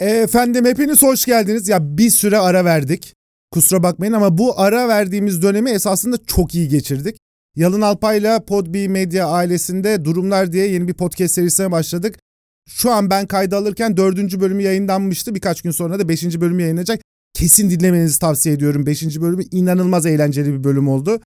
Efendim hepiniz hoş geldiniz. Ya bir süre ara verdik. Kusura bakmayın ama bu ara verdiğimiz dönemi esasında çok iyi geçirdik. Yalın Alpay'la Podbi Medya ailesinde Durumlar diye yeni bir podcast serisine başladık. Şu an ben kayda alırken dördüncü bölümü yayınlanmıştı. Birkaç gün sonra da beşinci bölümü yayınlanacak. Kesin dinlemenizi tavsiye ediyorum. Beşinci bölümü inanılmaz eğlenceli bir bölüm oldu.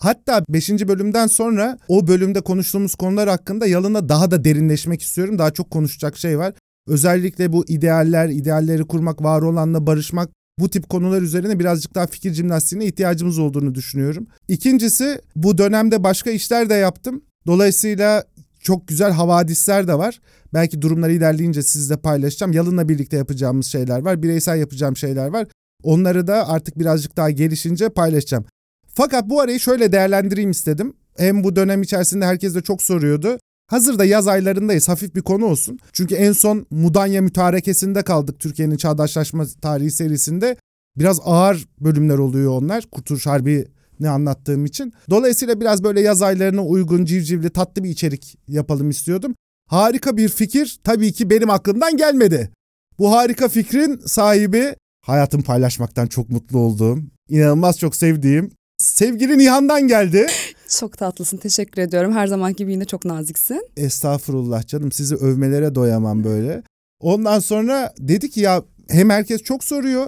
Hatta 5. bölümden sonra o bölümde konuştuğumuz konular hakkında Yalın'la daha da derinleşmek istiyorum. Daha çok konuşacak şey var. Özellikle bu idealler, idealleri kurmak, var olanla barışmak bu tip konular üzerine birazcık daha fikir jimnastiğine ihtiyacımız olduğunu düşünüyorum. İkincisi bu dönemde başka işler de yaptım. Dolayısıyla çok güzel havadisler de var. Belki durumlar ilerleyince sizle paylaşacağım. Yalın'la birlikte yapacağımız şeyler var. Bireysel yapacağım şeyler var. Onları da artık birazcık daha gelişince paylaşacağım. Fakat bu arayı şöyle değerlendireyim istedim. Hem bu dönem içerisinde herkes de çok soruyordu. Hazırda yaz aylarındayız hafif bir konu olsun. Çünkü en son Mudanya mütarekesinde kaldık Türkiye'nin çağdaşlaşma tarihi serisinde. Biraz ağır bölümler oluyor onlar Kurtuluş Harbi ne anlattığım için. Dolayısıyla biraz böyle yaz aylarına uygun civcivli tatlı bir içerik yapalım istiyordum. Harika bir fikir tabii ki benim aklımdan gelmedi. Bu harika fikrin sahibi hayatım paylaşmaktan çok mutlu olduğum, inanılmaz çok sevdiğim sevgili Nihan'dan geldi. Çok tatlısın teşekkür ediyorum. Her zaman gibi yine çok naziksin. Estağfurullah canım sizi övmelere doyamam böyle. Ondan sonra dedi ki ya hem herkes çok soruyor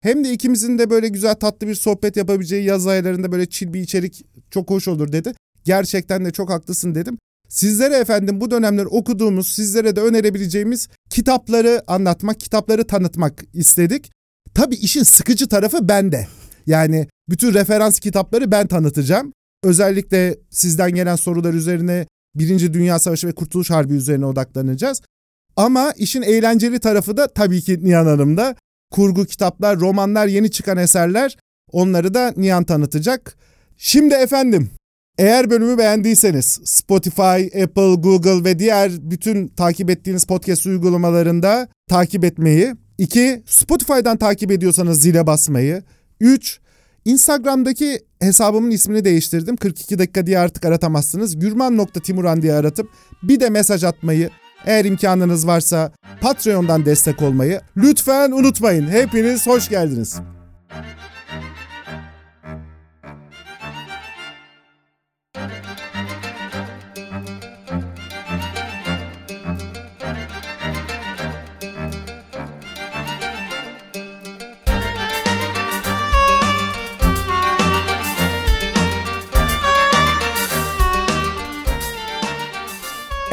hem de ikimizin de böyle güzel tatlı bir sohbet yapabileceği yaz aylarında böyle çil bir içerik çok hoş olur dedi. Gerçekten de çok haklısın dedim. Sizlere efendim bu dönemler okuduğumuz, sizlere de önerebileceğimiz kitapları anlatmak, kitapları tanıtmak istedik. Tabii işin sıkıcı tarafı bende. Yani bütün referans kitapları ben tanıtacağım. Özellikle sizden gelen sorular üzerine Birinci Dünya Savaşı ve Kurtuluş Harbi üzerine odaklanacağız. Ama işin eğlenceli tarafı da tabii ki Nihan Hanım'da. Kurgu kitaplar, romanlar, yeni çıkan eserler onları da Nihan tanıtacak. Şimdi efendim eğer bölümü beğendiyseniz Spotify, Apple, Google ve diğer bütün takip ettiğiniz podcast uygulamalarında takip etmeyi. 2. Spotify'dan takip ediyorsanız zile basmayı. 3. Instagram'daki hesabımın ismini değiştirdim. 42 dakika diye artık aratamazsınız. Gürman.timuran diye aratıp bir de mesaj atmayı, eğer imkanınız varsa Patreon'dan destek olmayı lütfen unutmayın. Hepiniz hoş geldiniz.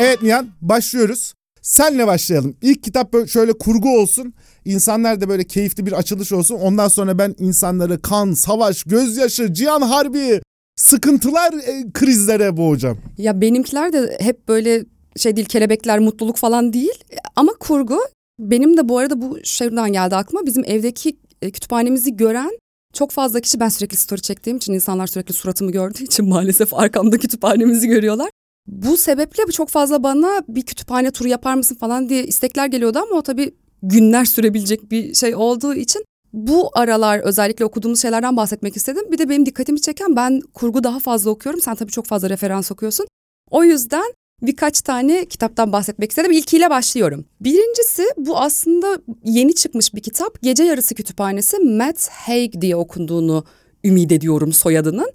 Evet Nihan başlıyoruz. Senle başlayalım. İlk kitap böyle şöyle kurgu olsun. İnsanlar da böyle keyifli bir açılış olsun. Ondan sonra ben insanları kan, savaş, gözyaşı, cihan harbi, sıkıntılar, e, krizlere boğacağım. Ya benimkiler de hep böyle şey değil kelebekler, mutluluk falan değil. Ama kurgu. Benim de bu arada bu şeyden geldi aklıma. Bizim evdeki e, kütüphanemizi gören çok fazla kişi ben sürekli story çektiğim için insanlar sürekli suratımı gördüğü için maalesef arkamda kütüphanemizi görüyorlar. Bu sebeple çok fazla bana bir kütüphane turu yapar mısın falan diye istekler geliyordu ama o tabii günler sürebilecek bir şey olduğu için bu aralar özellikle okuduğumuz şeylerden bahsetmek istedim. Bir de benim dikkatimi çeken ben kurgu daha fazla okuyorum. Sen tabii çok fazla referans okuyorsun. O yüzden birkaç tane kitaptan bahsetmek istedim. İlkiyle başlıyorum. Birincisi bu aslında yeni çıkmış bir kitap. Gece Yarısı Kütüphanesi Matt Haig diye okunduğunu ümit ediyorum soyadının.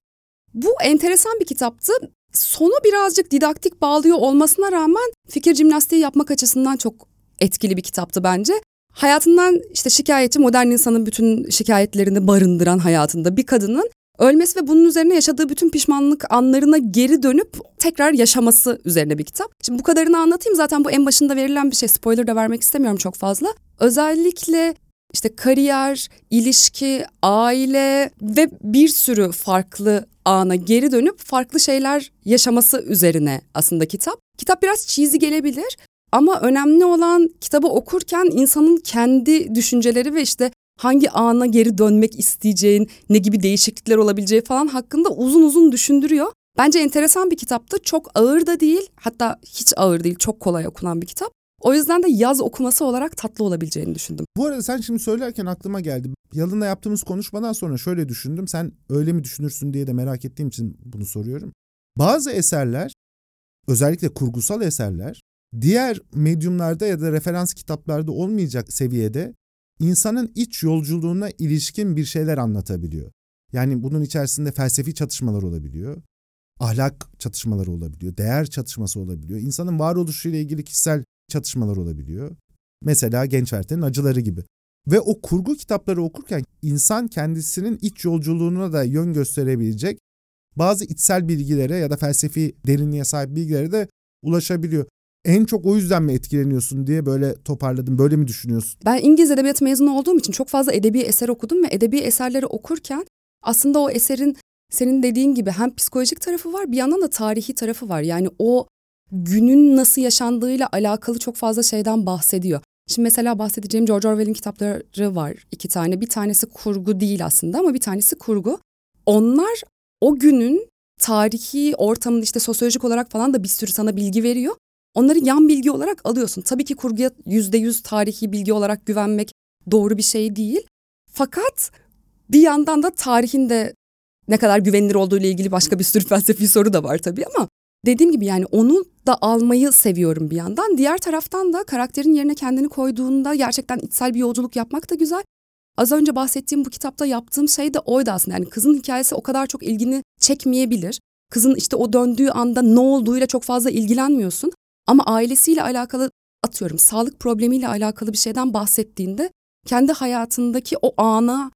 Bu enteresan bir kitaptı sonu birazcık didaktik bağlıyor olmasına rağmen fikir jimnastiği yapmak açısından çok etkili bir kitaptı bence. Hayatından işte şikayetçi modern insanın bütün şikayetlerini barındıran hayatında bir kadının ölmesi ve bunun üzerine yaşadığı bütün pişmanlık anlarına geri dönüp tekrar yaşaması üzerine bir kitap. Şimdi bu kadarını anlatayım zaten bu en başında verilen bir şey spoiler da vermek istemiyorum çok fazla. Özellikle işte kariyer, ilişki, aile ve bir sürü farklı ana geri dönüp farklı şeyler yaşaması üzerine aslında kitap. Kitap biraz cheesy gelebilir ama önemli olan kitabı okurken insanın kendi düşünceleri ve işte hangi ana geri dönmek isteyeceğin, ne gibi değişiklikler olabileceği falan hakkında uzun uzun düşündürüyor. Bence enteresan bir kitaptı. Çok ağır da değil, hatta hiç ağır değil, çok kolay okunan bir kitap. O yüzden de yaz okuması olarak tatlı olabileceğini düşündüm. Bu arada sen şimdi söylerken aklıma geldi. Yalın'la yaptığımız konuşmadan sonra şöyle düşündüm. Sen öyle mi düşünürsün diye de merak ettiğim için bunu soruyorum. Bazı eserler özellikle kurgusal eserler diğer medyumlarda ya da referans kitaplarda olmayacak seviyede insanın iç yolculuğuna ilişkin bir şeyler anlatabiliyor. Yani bunun içerisinde felsefi çatışmalar olabiliyor, ahlak çatışmaları olabiliyor, değer çatışması olabiliyor, insanın varoluşuyla ilgili kişisel çatışmalar olabiliyor. Mesela Genç Erten'in Acıları gibi. Ve o kurgu kitapları okurken insan kendisinin iç yolculuğuna da yön gösterebilecek bazı içsel bilgilere ya da felsefi derinliğe sahip bilgilere de ulaşabiliyor. En çok o yüzden mi etkileniyorsun diye böyle toparladım. Böyle mi düşünüyorsun? Ben İngiliz edebiyatı mezunu olduğum için çok fazla edebi eser okudum ve edebi eserleri okurken aslında o eserin senin dediğin gibi hem psikolojik tarafı var bir yandan da tarihi tarafı var. Yani o günün nasıl yaşandığıyla alakalı çok fazla şeyden bahsediyor. Şimdi mesela bahsedeceğim George Orwell'in kitapları var iki tane. Bir tanesi kurgu değil aslında ama bir tanesi kurgu. Onlar o günün tarihi ortamını işte sosyolojik olarak falan da bir sürü sana bilgi veriyor. Onları yan bilgi olarak alıyorsun. Tabii ki kurguya yüzde yüz tarihi bilgi olarak güvenmek doğru bir şey değil. Fakat bir yandan da tarihin de ne kadar güvenilir olduğu ile ilgili başka bir sürü felsefi soru da var tabii ama dediğim gibi yani onu da almayı seviyorum bir yandan. Diğer taraftan da karakterin yerine kendini koyduğunda gerçekten içsel bir yolculuk yapmak da güzel. Az önce bahsettiğim bu kitapta yaptığım şey de oydu aslında. Yani kızın hikayesi o kadar çok ilgini çekmeyebilir. Kızın işte o döndüğü anda ne olduğuyla çok fazla ilgilenmiyorsun. Ama ailesiyle alakalı atıyorum sağlık problemiyle alakalı bir şeyden bahsettiğinde kendi hayatındaki o ana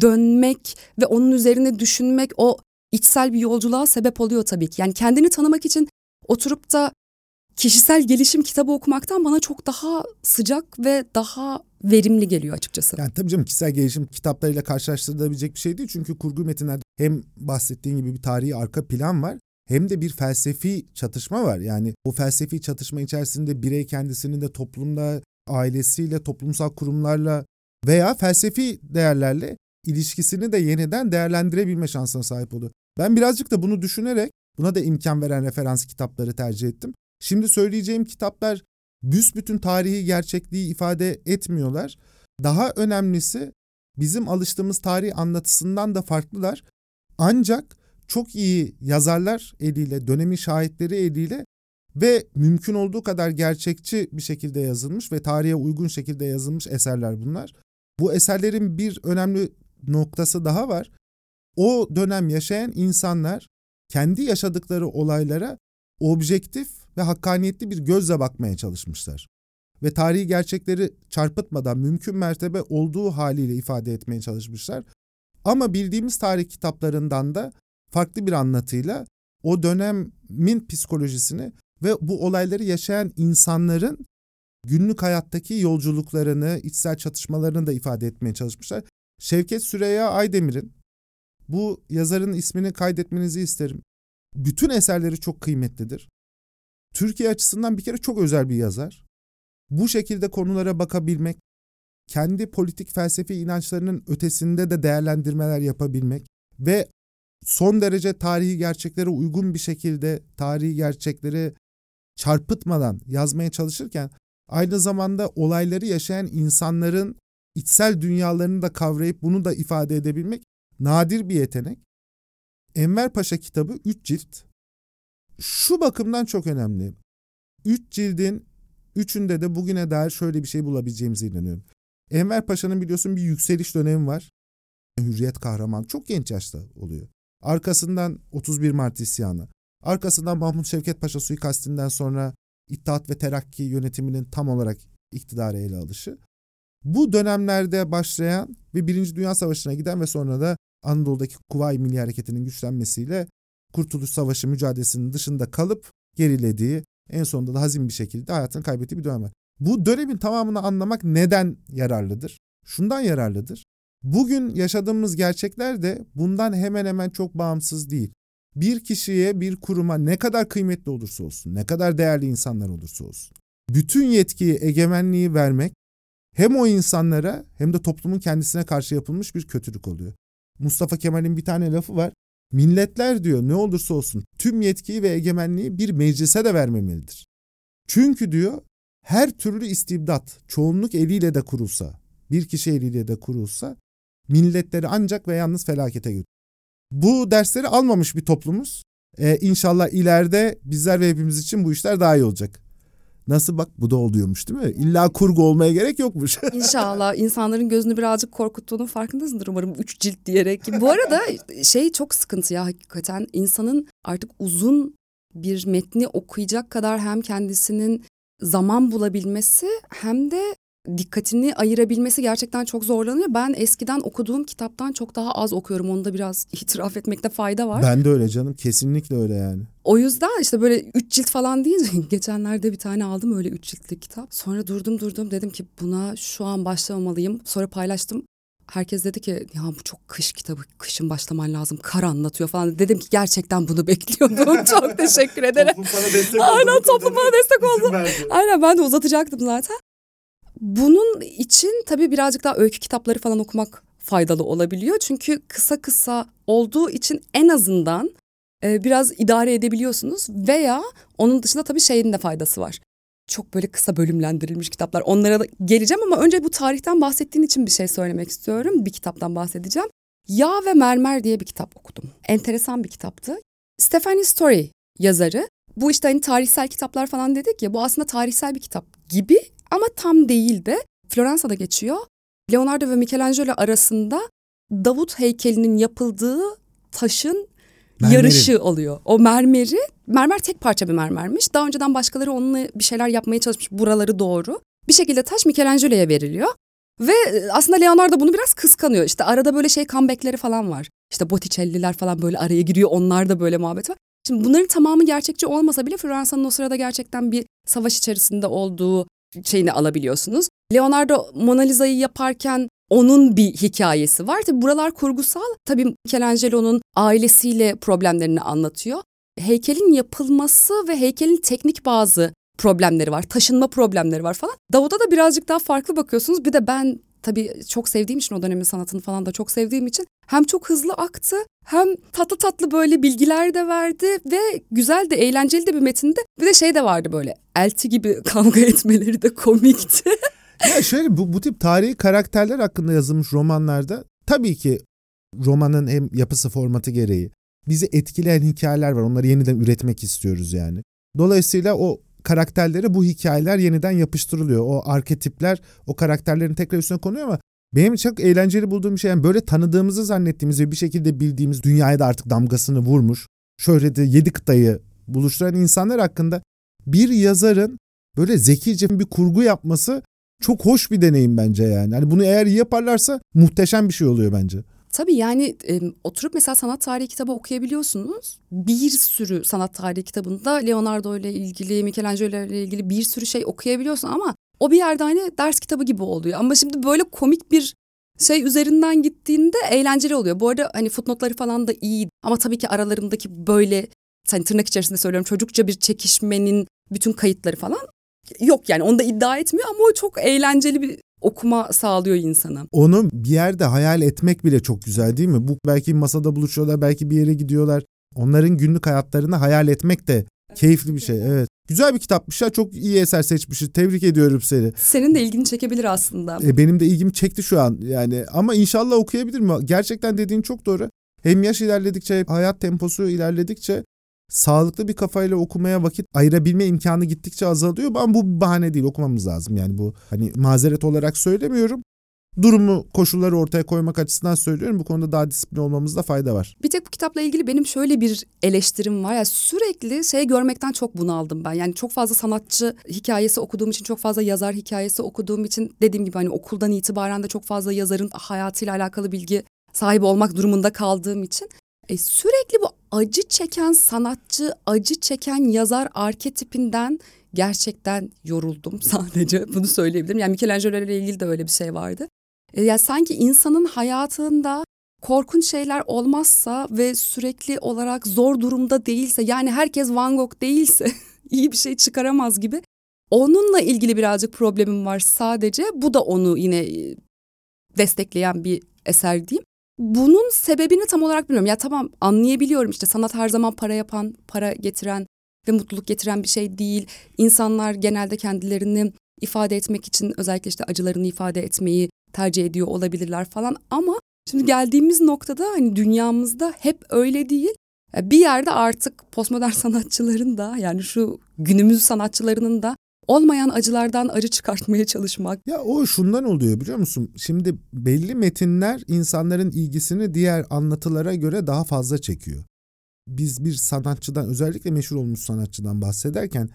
dönmek ve onun üzerine düşünmek o içsel bir yolculuğa sebep oluyor tabii ki. Yani kendini tanımak için oturup da kişisel gelişim kitabı okumaktan bana çok daha sıcak ve daha verimli geliyor açıkçası. Yani tabii canım kişisel gelişim kitaplarıyla karşılaştırılabilecek bir şey değil. Çünkü kurgu metinlerde hem bahsettiğin gibi bir tarihi arka plan var hem de bir felsefi çatışma var. Yani o felsefi çatışma içerisinde birey kendisinin de toplumda, ailesiyle, toplumsal kurumlarla veya felsefi değerlerle ilişkisini de yeniden değerlendirebilme şansına sahip oluyor. Ben birazcık da bunu düşünerek buna da imkan veren referans kitapları tercih ettim. Şimdi söyleyeceğim kitaplar büsbütün tarihi gerçekliği ifade etmiyorlar. Daha önemlisi bizim alıştığımız tarih anlatısından da farklılar. Ancak çok iyi yazarlar eliyle, dönemin şahitleri eliyle ve mümkün olduğu kadar gerçekçi bir şekilde yazılmış ve tarihe uygun şekilde yazılmış eserler bunlar. Bu eserlerin bir önemli noktası daha var. O dönem yaşayan insanlar kendi yaşadıkları olaylara objektif ve hakkaniyetli bir gözle bakmaya çalışmışlar. Ve tarihi gerçekleri çarpıtmadan mümkün mertebe olduğu haliyle ifade etmeye çalışmışlar. Ama bildiğimiz tarih kitaplarından da farklı bir anlatıyla o dönemin psikolojisini ve bu olayları yaşayan insanların günlük hayattaki yolculuklarını, içsel çatışmalarını da ifade etmeye çalışmışlar. Şevket Süreyya Aydemir'in bu yazarın ismini kaydetmenizi isterim. Bütün eserleri çok kıymetlidir. Türkiye açısından bir kere çok özel bir yazar. Bu şekilde konulara bakabilmek, kendi politik felsefi inançlarının ötesinde de değerlendirmeler yapabilmek ve son derece tarihi gerçeklere uygun bir şekilde tarihi gerçekleri çarpıtmadan yazmaya çalışırken aynı zamanda olayları yaşayan insanların içsel dünyalarını da kavrayıp bunu da ifade edebilmek nadir bir yetenek. Enver Paşa kitabı 3 cilt. Şu bakımdan çok önemli. 3 cildin üçünde de bugüne dair şöyle bir şey bulabileceğimize inanıyorum. Enver Paşa'nın biliyorsun bir yükseliş dönemi var. Hürriyet kahraman çok genç yaşta oluyor. Arkasından 31 Mart isyanı. Arkasından Mahmut Şevket Paşa suikastinden sonra İttihat ve Terakki yönetiminin tam olarak iktidara ele alışı. Bu dönemlerde başlayan ve Birinci Dünya Savaşı'na giden ve sonra da Anadolu'daki Kuvayi Milli Hareketi'nin güçlenmesiyle Kurtuluş Savaşı mücadelesinin dışında kalıp gerilediği, en sonunda da hazin bir şekilde hayatını kaybettiği bir dönem. Bu dönemin tamamını anlamak neden yararlıdır? Şundan yararlıdır. Bugün yaşadığımız gerçekler de bundan hemen hemen çok bağımsız değil. Bir kişiye, bir kuruma ne kadar kıymetli olursa olsun, ne kadar değerli insanlar olursa olsun, bütün yetkiyi, egemenliği vermek hem o insanlara hem de toplumun kendisine karşı yapılmış bir kötülük oluyor. Mustafa Kemal'in bir tane lafı var. Milletler diyor ne olursa olsun tüm yetkiyi ve egemenliği bir meclise de vermemelidir. Çünkü diyor her türlü istibdat çoğunluk eliyle de kurulsa, bir kişi eliyle de kurulsa milletleri ancak ve yalnız felakete götürür. Bu dersleri almamış bir toplumuz. Ee, inşallah ileride bizler ve hepimiz için bu işler daha iyi olacak. Nasıl bak bu da oluyormuş değil mi? İlla kurgu olmaya gerek yokmuş. İnşallah insanların gözünü birazcık korkuttuğunun farkındasındır umarım üç cilt diyerek. Bu arada şey çok sıkıntı ya hakikaten insanın artık uzun bir metni okuyacak kadar hem kendisinin zaman bulabilmesi hem de dikkatini ayırabilmesi gerçekten çok zorlanıyor. Ben eskiden okuduğum kitaptan çok daha az okuyorum. Onu da biraz itiraf etmekte fayda var. Ben de öyle canım. Kesinlikle öyle yani. O yüzden işte böyle üç cilt falan deyince geçenlerde bir tane aldım öyle üç ciltlik kitap. Sonra durdum durdum dedim ki buna şu an başlamamalıyım. Sonra paylaştım. Herkes dedi ki ya bu çok kış kitabı, kışın başlaman lazım, kar anlatıyor falan. Dedim ki gerçekten bunu bekliyordum. çok teşekkür ederim. toplum sana destek Aynen toplum bana destek oldu. Aynen ben de uzatacaktım zaten. Bunun için tabii birazcık daha öykü kitapları falan okumak faydalı olabiliyor. Çünkü kısa kısa olduğu için en azından e, biraz idare edebiliyorsunuz. Veya onun dışında tabii şeyin de faydası var. Çok böyle kısa bölümlendirilmiş kitaplar. Onlara da geleceğim ama önce bu tarihten bahsettiğin için bir şey söylemek istiyorum. Bir kitaptan bahsedeceğim. Yağ ve Mermer diye bir kitap okudum. Enteresan bir kitaptı. Stephanie Story yazarı. Bu işte hani tarihsel kitaplar falan dedik ya bu aslında tarihsel bir kitap gibi ama tam değil de Floransa'da geçiyor. Leonardo ve Michelangelo arasında Davut heykelinin yapıldığı taşın Mermerin. yarışı oluyor. O mermeri, mermer tek parça bir mermermiş. Daha önceden başkaları onunla bir şeyler yapmaya çalışmış. Buraları doğru. Bir şekilde taş Michelangelo'ya veriliyor. Ve e, aslında Leonardo bunu biraz kıskanıyor. İşte arada böyle şey comeback'leri falan var. İşte Botticelli'ler falan böyle araya giriyor. Onlar da böyle muhabbet var. Şimdi bunların tamamı gerçekçi olmasa bile Floransa'nın o sırada gerçekten bir savaş içerisinde olduğu şeyini alabiliyorsunuz. Leonardo Mona Lisa'yı yaparken onun bir hikayesi var. Tabii buralar kurgusal. Tabii Michelangelo'nun ailesiyle problemlerini anlatıyor. Heykelin yapılması ve heykelin teknik bazı problemleri var. Taşınma problemleri var falan. Davud'a da birazcık daha farklı bakıyorsunuz. Bir de ben tabii çok sevdiğim için o dönemin sanatını falan da çok sevdiğim için hem çok hızlı aktı hem tatlı tatlı böyle bilgiler de verdi ve güzel de eğlenceli de bir metinde bir de şey de vardı böyle elti gibi kavga etmeleri de komikti. ya şöyle bu, bu tip tarihi karakterler hakkında yazılmış romanlarda tabii ki romanın hem yapısı formatı gereği bizi etkileyen hikayeler var. Onları yeniden üretmek istiyoruz yani. Dolayısıyla o karakterlere bu hikayeler yeniden yapıştırılıyor. O arketipler o karakterlerin tekrar üstüne konuyor ama benim çok eğlenceli bulduğum bir şey yani böyle tanıdığımızı zannettiğimiz ve bir şekilde bildiğimiz dünyaya da artık damgasını vurmuş. Şöhreti yedi kıtayı buluşturan insanlar hakkında bir yazarın böyle zekice bir kurgu yapması çok hoş bir deneyim bence yani. Hani bunu eğer iyi yaparlarsa muhteşem bir şey oluyor bence. Tabii yani e, oturup mesela sanat tarihi kitabı okuyabiliyorsunuz. Bir sürü sanat tarihi kitabında Leonardo ile ilgili, Michelangelo ile ilgili bir sürü şey okuyabiliyorsun ama o bir yerde hani ders kitabı gibi oluyor. Ama şimdi böyle komik bir şey üzerinden gittiğinde eğlenceli oluyor. Bu arada hani footnotları falan da iyi ama tabii ki aralarındaki böyle hani tırnak içerisinde söylüyorum çocukça bir çekişmenin bütün kayıtları falan yok yani onu da iddia etmiyor ama o çok eğlenceli bir okuma sağlıyor insana. Onu bir yerde hayal etmek bile çok güzel değil mi? Bu belki masada buluşuyorlar, belki bir yere gidiyorlar. Onların günlük hayatlarını hayal etmek de keyifli bir şey. Evet. Güzel bir kitapmış ya. Çok iyi eser seçmişsin. Tebrik ediyorum seni. Senin de ilgini çekebilir aslında. E, benim de ilgimi çekti şu an yani. Ama inşallah okuyabilirim. Gerçekten dediğin çok doğru. Hem yaş ilerledikçe, hayat temposu ilerledikçe sağlıklı bir kafayla okumaya vakit ayırabilme imkanı gittikçe azalıyor. Ama bu bir bahane değil okumamız lazım. Yani bu hani mazeret olarak söylemiyorum. Durumu, koşulları ortaya koymak açısından söylüyorum. Bu konuda daha disiplin olmamızda fayda var. Bir tek bu kitapla ilgili benim şöyle bir eleştirim var. Yani sürekli şey görmekten çok bunaldım ben. Yani çok fazla sanatçı hikayesi okuduğum için, çok fazla yazar hikayesi okuduğum için dediğim gibi hani okuldan itibaren de çok fazla yazarın hayatıyla alakalı bilgi sahibi olmak durumunda kaldığım için e, sürekli bu acı çeken sanatçı, acı çeken yazar arketipinden gerçekten yoruldum sadece bunu söyleyebilirim. Yani Michelangelo ile ilgili de öyle bir şey vardı. E, yani sanki insanın hayatında korkunç şeyler olmazsa ve sürekli olarak zor durumda değilse yani herkes Van Gogh değilse iyi bir şey çıkaramaz gibi. Onunla ilgili birazcık problemim var sadece. Bu da onu yine e, destekleyen bir eser diyeyim. Bunun sebebini tam olarak bilmiyorum. Ya tamam anlayabiliyorum işte sanat her zaman para yapan, para getiren ve mutluluk getiren bir şey değil. İnsanlar genelde kendilerini ifade etmek için özellikle işte acılarını ifade etmeyi tercih ediyor olabilirler falan ama şimdi geldiğimiz noktada hani dünyamızda hep öyle değil. Bir yerde artık postmodern sanatçıların da yani şu günümüz sanatçılarının da olmayan acılardan acı çıkartmaya çalışmak. Ya o şundan oluyor biliyor musun? Şimdi belli metinler insanların ilgisini diğer anlatılara göre daha fazla çekiyor. Biz bir sanatçıdan özellikle meşhur olmuş sanatçıdan bahsederken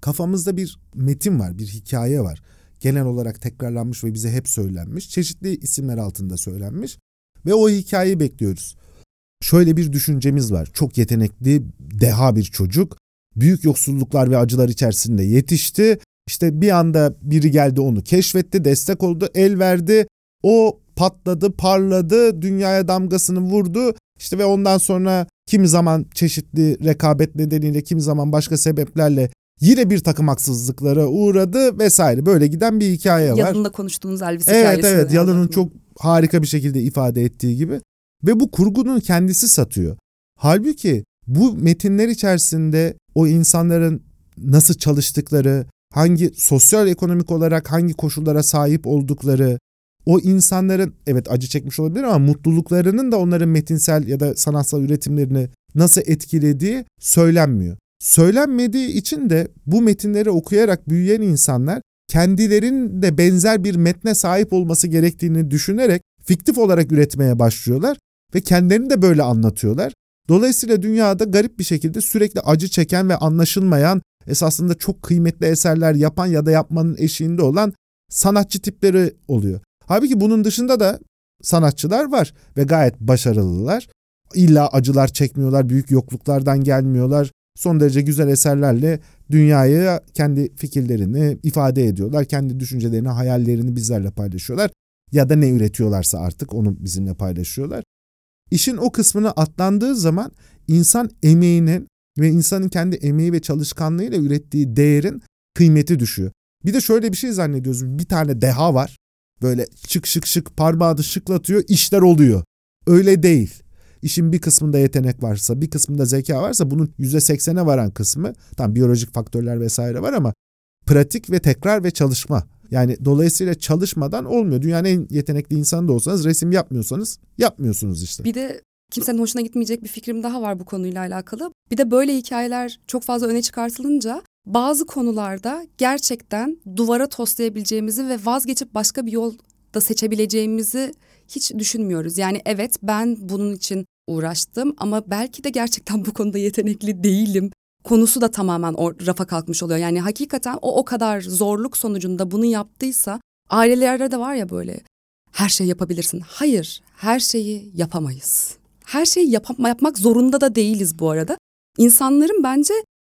kafamızda bir metin var, bir hikaye var. Genel olarak tekrarlanmış ve bize hep söylenmiş. Çeşitli isimler altında söylenmiş ve o hikayeyi bekliyoruz. Şöyle bir düşüncemiz var. Çok yetenekli, deha bir çocuk. Büyük yoksulluklar ve acılar içerisinde yetişti. İşte bir anda biri geldi onu keşfetti, destek oldu, el verdi. O patladı, parladı, dünyaya damgasını vurdu. İşte ve ondan sonra kimi zaman çeşitli rekabet nedeniyle, kimi zaman başka sebeplerle yine bir takım haksızlıklara uğradı vesaire. Böyle giden bir hikaye var. Yalın'la konuştuğunuz Elvis evet, hikayesi. Evet evet Yalın'ın çok harika bir şekilde ifade ettiği gibi. Ve bu kurgunun kendisi satıyor. Halbuki bu metinler içerisinde o insanların nasıl çalıştıkları, hangi sosyal ekonomik olarak hangi koşullara sahip oldukları, o insanların evet acı çekmiş olabilir ama mutluluklarının da onların metinsel ya da sanatsal üretimlerini nasıl etkilediği söylenmiyor. Söylenmediği için de bu metinleri okuyarak büyüyen insanlar kendilerinin de benzer bir metne sahip olması gerektiğini düşünerek fiktif olarak üretmeye başlıyorlar ve kendilerini de böyle anlatıyorlar. Dolayısıyla dünyada garip bir şekilde sürekli acı çeken ve anlaşılmayan esasında çok kıymetli eserler yapan ya da yapmanın eşiğinde olan sanatçı tipleri oluyor. Halbuki bunun dışında da sanatçılar var ve gayet başarılılar. İlla acılar çekmiyorlar, büyük yokluklardan gelmiyorlar. Son derece güzel eserlerle dünyaya kendi fikirlerini ifade ediyorlar. Kendi düşüncelerini, hayallerini bizlerle paylaşıyorlar. Ya da ne üretiyorlarsa artık onu bizimle paylaşıyorlar. İşin o kısmını atlandığı zaman insan emeğinin ve insanın kendi emeği ve çalışkanlığıyla ürettiği değerin kıymeti düşüyor. Bir de şöyle bir şey zannediyoruz. Bir tane deha var. Böyle şık şık şık parmağını şıklatıyor, işler oluyor. Öyle değil. İşin bir kısmında yetenek varsa, bir kısmında zeka varsa bunun %80'e varan kısmı, tam biyolojik faktörler vesaire var ama pratik ve tekrar ve çalışma. Yani dolayısıyla çalışmadan olmuyor. Dünyanın en yetenekli insanı da olsanız resim yapmıyorsanız yapmıyorsunuz işte. Bir de kimsenin hoşuna gitmeyecek bir fikrim daha var bu konuyla alakalı. Bir de böyle hikayeler çok fazla öne çıkartılınca bazı konularda gerçekten duvara toslayabileceğimizi ve vazgeçip başka bir yol da seçebileceğimizi hiç düşünmüyoruz. Yani evet ben bunun için uğraştım ama belki de gerçekten bu konuda yetenekli değilim. Konusu da tamamen o rafa kalkmış oluyor. Yani hakikaten o o kadar zorluk sonucunda bunu yaptıysa ailelerde de var ya böyle her şeyi yapabilirsin. Hayır, her şeyi yapamayız. Her şeyi yap yapmak zorunda da değiliz bu arada. İnsanların bence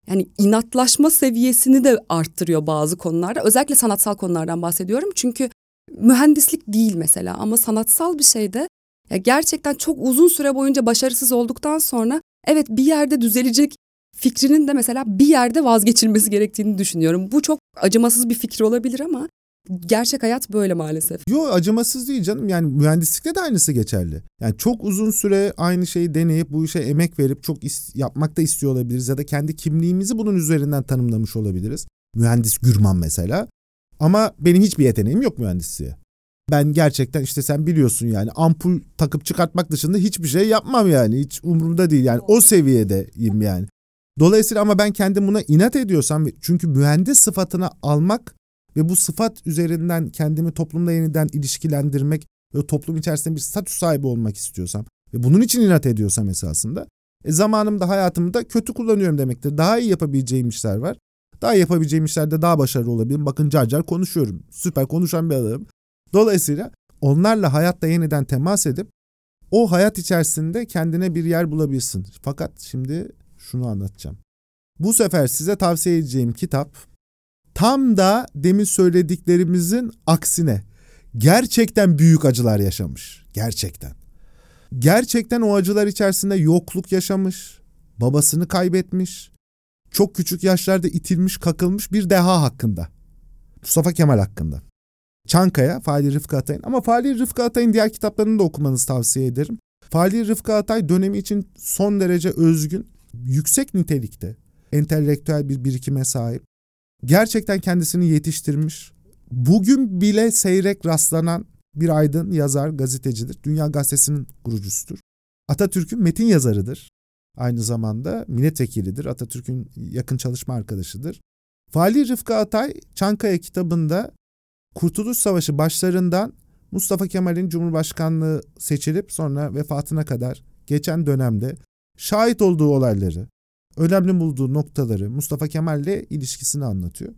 yani inatlaşma seviyesini de arttırıyor bazı konularda. Özellikle sanatsal konulardan bahsediyorum. Çünkü mühendislik değil mesela ama sanatsal bir şeyde ya gerçekten çok uzun süre boyunca başarısız olduktan sonra evet bir yerde düzelecek fikrinin de mesela bir yerde vazgeçilmesi gerektiğini düşünüyorum. Bu çok acımasız bir fikir olabilir ama gerçek hayat böyle maalesef. Yo acımasız değil canım. Yani mühendislikte de aynısı geçerli. Yani çok uzun süre aynı şeyi deneyip bu işe emek verip çok is- yapmak da istiyor olabiliriz ya da kendi kimliğimizi bunun üzerinden tanımlamış olabiliriz. Mühendis Gürman mesela. Ama benim hiçbir yeteneğim yok mühendisliğe. Ben gerçekten işte sen biliyorsun yani ampul takıp çıkartmak dışında hiçbir şey yapmam yani. Hiç umurumda değil yani o seviyedeyim yani. Dolayısıyla ama ben kendim buna inat ediyorsam çünkü mühendis sıfatını almak ve bu sıfat üzerinden kendimi toplumda yeniden ilişkilendirmek ve toplum içerisinde bir statü sahibi olmak istiyorsam ve bunun için inat ediyorsam esasında e zamanımda hayatımda kötü kullanıyorum demektir. Daha iyi yapabileceğim işler var. Daha yapabileceğim işlerde daha başarılı olabilirim. Bakın car car konuşuyorum. Süper konuşan bir adamım. Dolayısıyla onlarla hayatta yeniden temas edip o hayat içerisinde kendine bir yer bulabilirsin. Fakat şimdi şunu anlatacağım. Bu sefer size tavsiye edeceğim kitap tam da demin söylediklerimizin aksine gerçekten büyük acılar yaşamış. Gerçekten. Gerçekten o acılar içerisinde yokluk yaşamış, babasını kaybetmiş, çok küçük yaşlarda itilmiş, kakılmış bir deha hakkında. Mustafa Kemal hakkında. Çankaya, Fahri Rıfkı Atay'ın ama Fahri Rıfkı Atay'ın diğer kitaplarını da okumanızı tavsiye ederim. Fahri Rıfkı Atay dönemi için son derece özgün, yüksek nitelikte, entelektüel bir birikime sahip. Gerçekten kendisini yetiştirmiş. Bugün bile seyrek rastlanan bir aydın, yazar, gazetecidir. Dünya Gazetesi'nin kurucusudur. Atatürk'ün metin yazarıdır. Aynı zamanda milletvekilidir. Atatürk'ün yakın çalışma arkadaşıdır. Vali Rıfkı Atay Çankaya kitabında Kurtuluş Savaşı başlarından Mustafa Kemal'in Cumhurbaşkanlığı seçilip sonra vefatına kadar geçen dönemde şahit olduğu olayları, önemli bulduğu noktaları, Mustafa Kemal'le ilişkisini anlatıyor.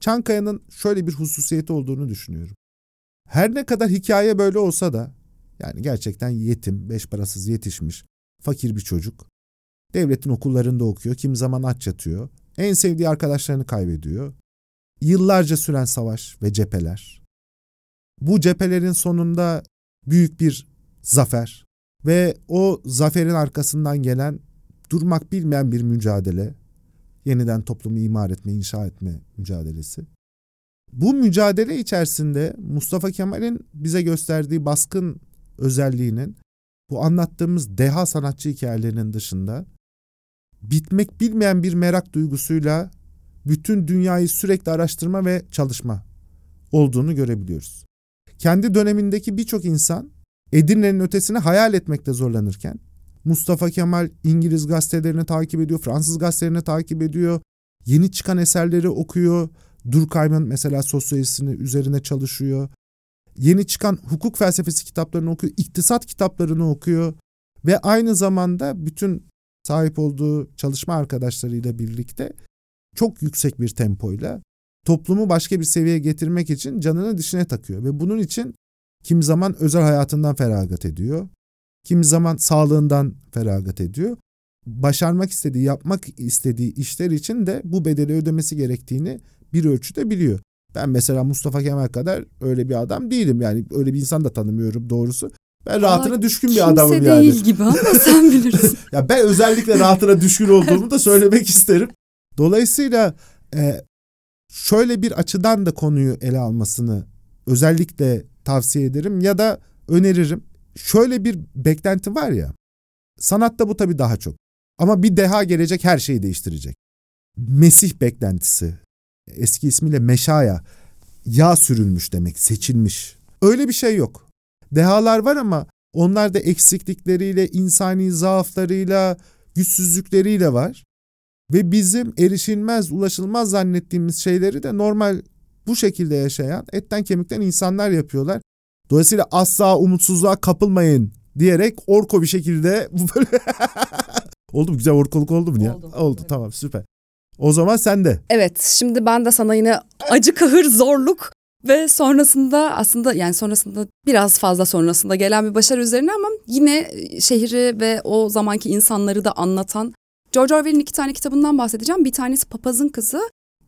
Çankaya'nın şöyle bir hususiyeti olduğunu düşünüyorum. Her ne kadar hikaye böyle olsa da yani gerçekten yetim, beş parasız yetişmiş, fakir bir çocuk. Devletin okullarında okuyor, kim zaman aç yatıyor. En sevdiği arkadaşlarını kaybediyor. Yıllarca süren savaş ve cepheler. Bu cephelerin sonunda büyük bir zafer ve o zaferin arkasından gelen durmak bilmeyen bir mücadele, yeniden toplumu imar etme, inşa etme mücadelesi. Bu mücadele içerisinde Mustafa Kemal'in bize gösterdiği baskın özelliğinin bu anlattığımız deha sanatçı hikayelerinin dışında bitmek bilmeyen bir merak duygusuyla bütün dünyayı sürekli araştırma ve çalışma olduğunu görebiliyoruz. Kendi dönemindeki birçok insan Edirne'nin ötesini hayal etmekte zorlanırken Mustafa Kemal İngiliz gazetelerini takip ediyor, Fransız gazetelerini takip ediyor, yeni çıkan eserleri okuyor. Durkheim'ın mesela sosyolojisini üzerine çalışıyor. Yeni çıkan hukuk felsefesi kitaplarını okuyor, iktisat kitaplarını okuyor ve aynı zamanda bütün sahip olduğu çalışma arkadaşlarıyla birlikte çok yüksek bir tempoyla toplumu başka bir seviyeye getirmek için canını dişine takıyor ve bunun için kim zaman özel hayatından feragat ediyor. Kim zaman sağlığından feragat ediyor. Başarmak istediği, yapmak istediği işler için de bu bedeli ödemesi gerektiğini bir ölçüde biliyor. Ben mesela Mustafa Kemal kadar öyle bir adam değilim. Yani öyle bir insan da tanımıyorum doğrusu. Ben rahatına Aa, düşkün bir adamım Kimse yani. değil gibi ama sen bilirsin. ya ben özellikle rahatına düşkün olduğumu da söylemek isterim. Dolayısıyla e, şöyle bir açıdan da konuyu ele almasını özellikle tavsiye ederim ya da öneririm. Şöyle bir beklenti var ya. Sanatta bu tabii daha çok. Ama bir deha gelecek her şeyi değiştirecek. Mesih beklentisi. Eski ismiyle Meşaya. Yağ sürülmüş demek, seçilmiş. Öyle bir şey yok. Dehalar var ama onlar da eksiklikleriyle, insani zaaflarıyla, güçsüzlükleriyle var. Ve bizim erişilmez, ulaşılmaz zannettiğimiz şeyleri de normal bu şekilde yaşayan etten kemikten insanlar yapıyorlar. Dolayısıyla asla umutsuzluğa kapılmayın diyerek orko bir şekilde böyle oldu mu? Güzel orkoluk oldu mu ya? Oldu. Oldu Evet. tamam süper. O zaman sen de. Evet şimdi ben de sana yine acı kahır zorluk ve sonrasında aslında yani sonrasında biraz fazla sonrasında gelen bir başarı üzerine ama yine şehri ve o zamanki insanları da anlatan George Orwell'in iki tane kitabından bahsedeceğim. Bir tanesi Papazın Kızı,